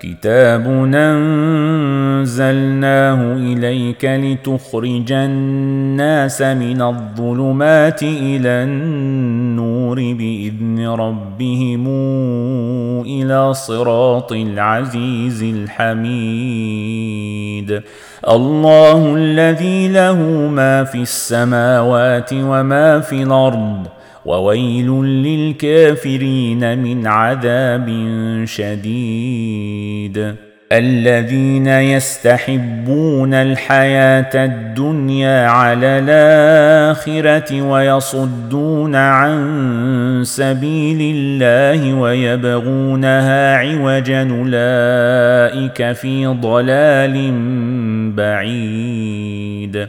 كتاب أنزلناه إليك لتخرج الناس من الظلمات إلى النور بإذن ربهم إلى صراط العزيز الحميد. الله الذي له ما في السماوات وما في الأرض وويل للكافرين من عذاب شديد. الذين يستحبون الحياة الدنيا على الآخرة ويصدون عن سبيل الله ويبغونها عوجا أولئك في ضلال بعيد.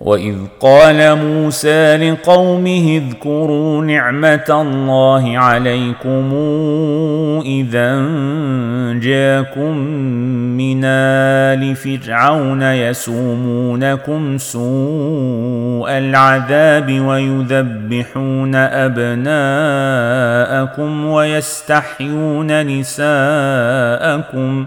واذ قال موسى لقومه اذكروا نعمه الله عليكم اذا جاكم من ال فرعون يسومونكم سوء العذاب ويذبحون ابناءكم ويستحيون نساءكم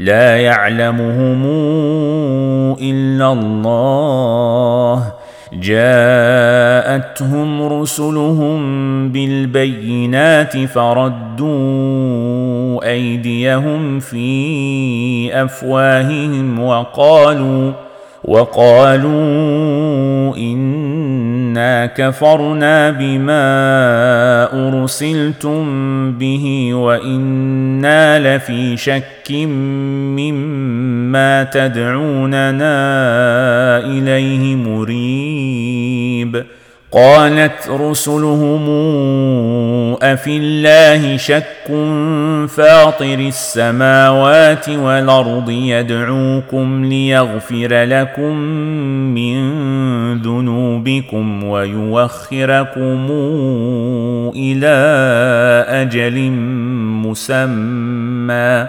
لا يعلمهم إلا الله. جاءتهم رسلهم بالبينات فردوا أيديهم في أفواههم وقالوا وقالوا انا كفرنا بما ارسلتم به وأنا لفي شك مما تدعوننا اليه مريب قالت رسلهم افي الله شك فاطر السماوات والارض يدعوكم ليغفر لكم من ذنوبكم ويوخركم إلى أجل مسمى.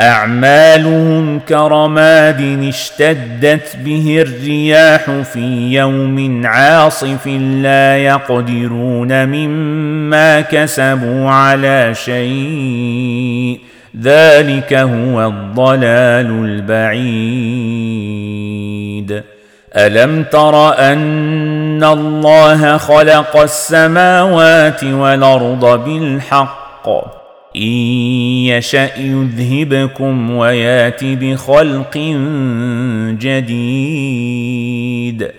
أعمالهم كرماد اشتدت به الرياح في يوم عاصف لا يقدرون مما كسبوا على شيء. ذلك هو الضلال البعيد. ألم تر أن الله خلق السماوات والأرض بالحق؟ ان يشا يذهبكم ويات بخلق جديد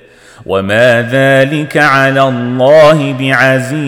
وما ذلك على الله بعزيز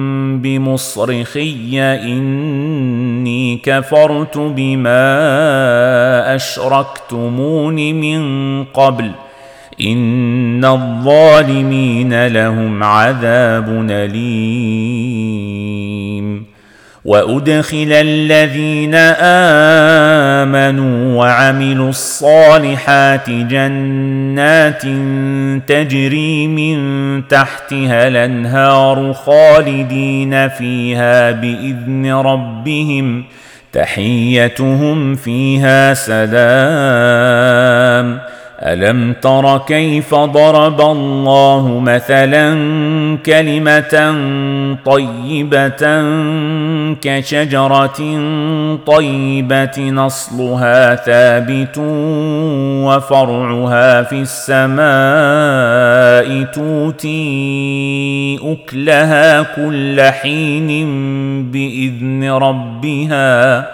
بمصرخي إني كفرت بما أشركتمون من قبل. إن الظالمين لهم عذاب أليم. وأدخل الذين آمنوا وعملوا الصالحات جنات تجري من تحتها الأنهار خالدين فيها بإذن ربهم تحيتهم فيها سلام. ألم تر كيف ضرب الله مثلا كلمة طيبة كشجره طيبة نصلها ثابت وفرعها في السماء توتي أكلها كل حين بإذن ربها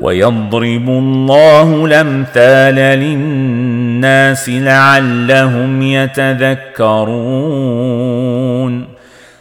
ويضرب الله الأمثال للناس لعلهم يتذكرون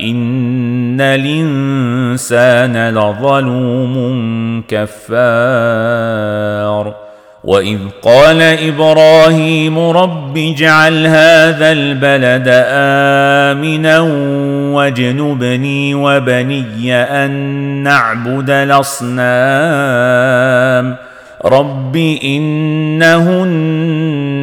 ان الانسان لظلوم كفار. واذ قال إبراهيم رب اجعل هذا البلد امنا واجنبني وبني ان نعبد الاصنام. رب انهن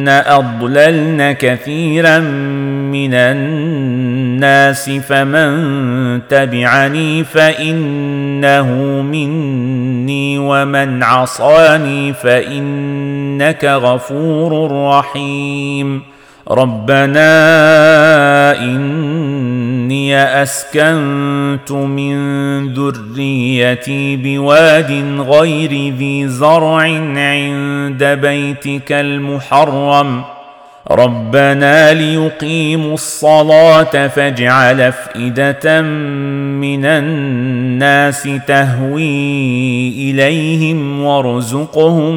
اضللن كثيرا من الناس فمن تبعني فانه مني ومن عصاني فانك غفور رحيم ربنا اني اسكنت من ذريتي بواد غير ذي زرع عند بيتك المحرم ربنا ليقيموا الصلاه فاجعل افئده من الناس تهوي اليهم وارزقهم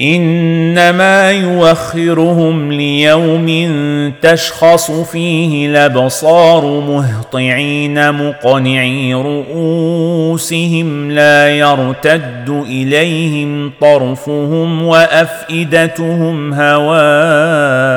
إنما يوخرهم ليوم تشخص فيه الأبصار مهطعين مقنعي رؤوسهم لا يرتد إليهم طرفهم وأفئدتهم هواء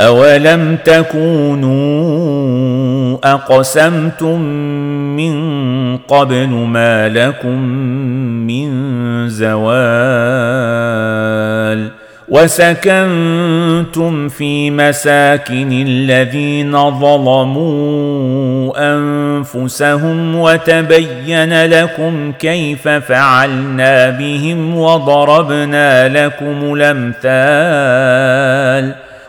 اولم تكونوا اقسمتم من قبل ما لكم من زوال وسكنتم في مساكن الذين ظلموا انفسهم وتبين لكم كيف فعلنا بهم وضربنا لكم الامثال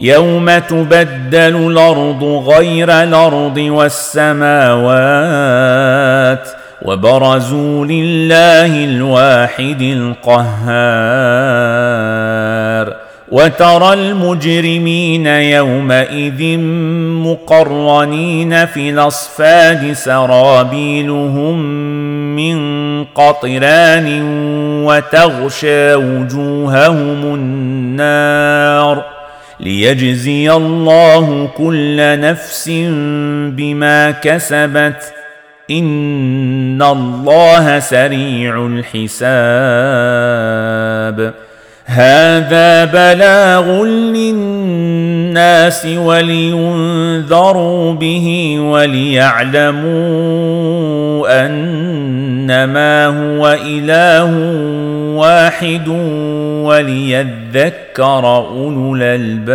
يوم تبدل الأرض غير الأرض والسماوات وبرزوا لله الواحد القهار وترى المجرمين يومئذ مقرنين في الاصفاد سرابيلهم من قطران وتغشى وجوههم النار ليجزي الله كل نفس بما كسبت. إن الله سريع الحساب. هذا بلاغ للناس ولينذروا به وليعلموا أنما هو إله واحد وليذكر أولو الألباب.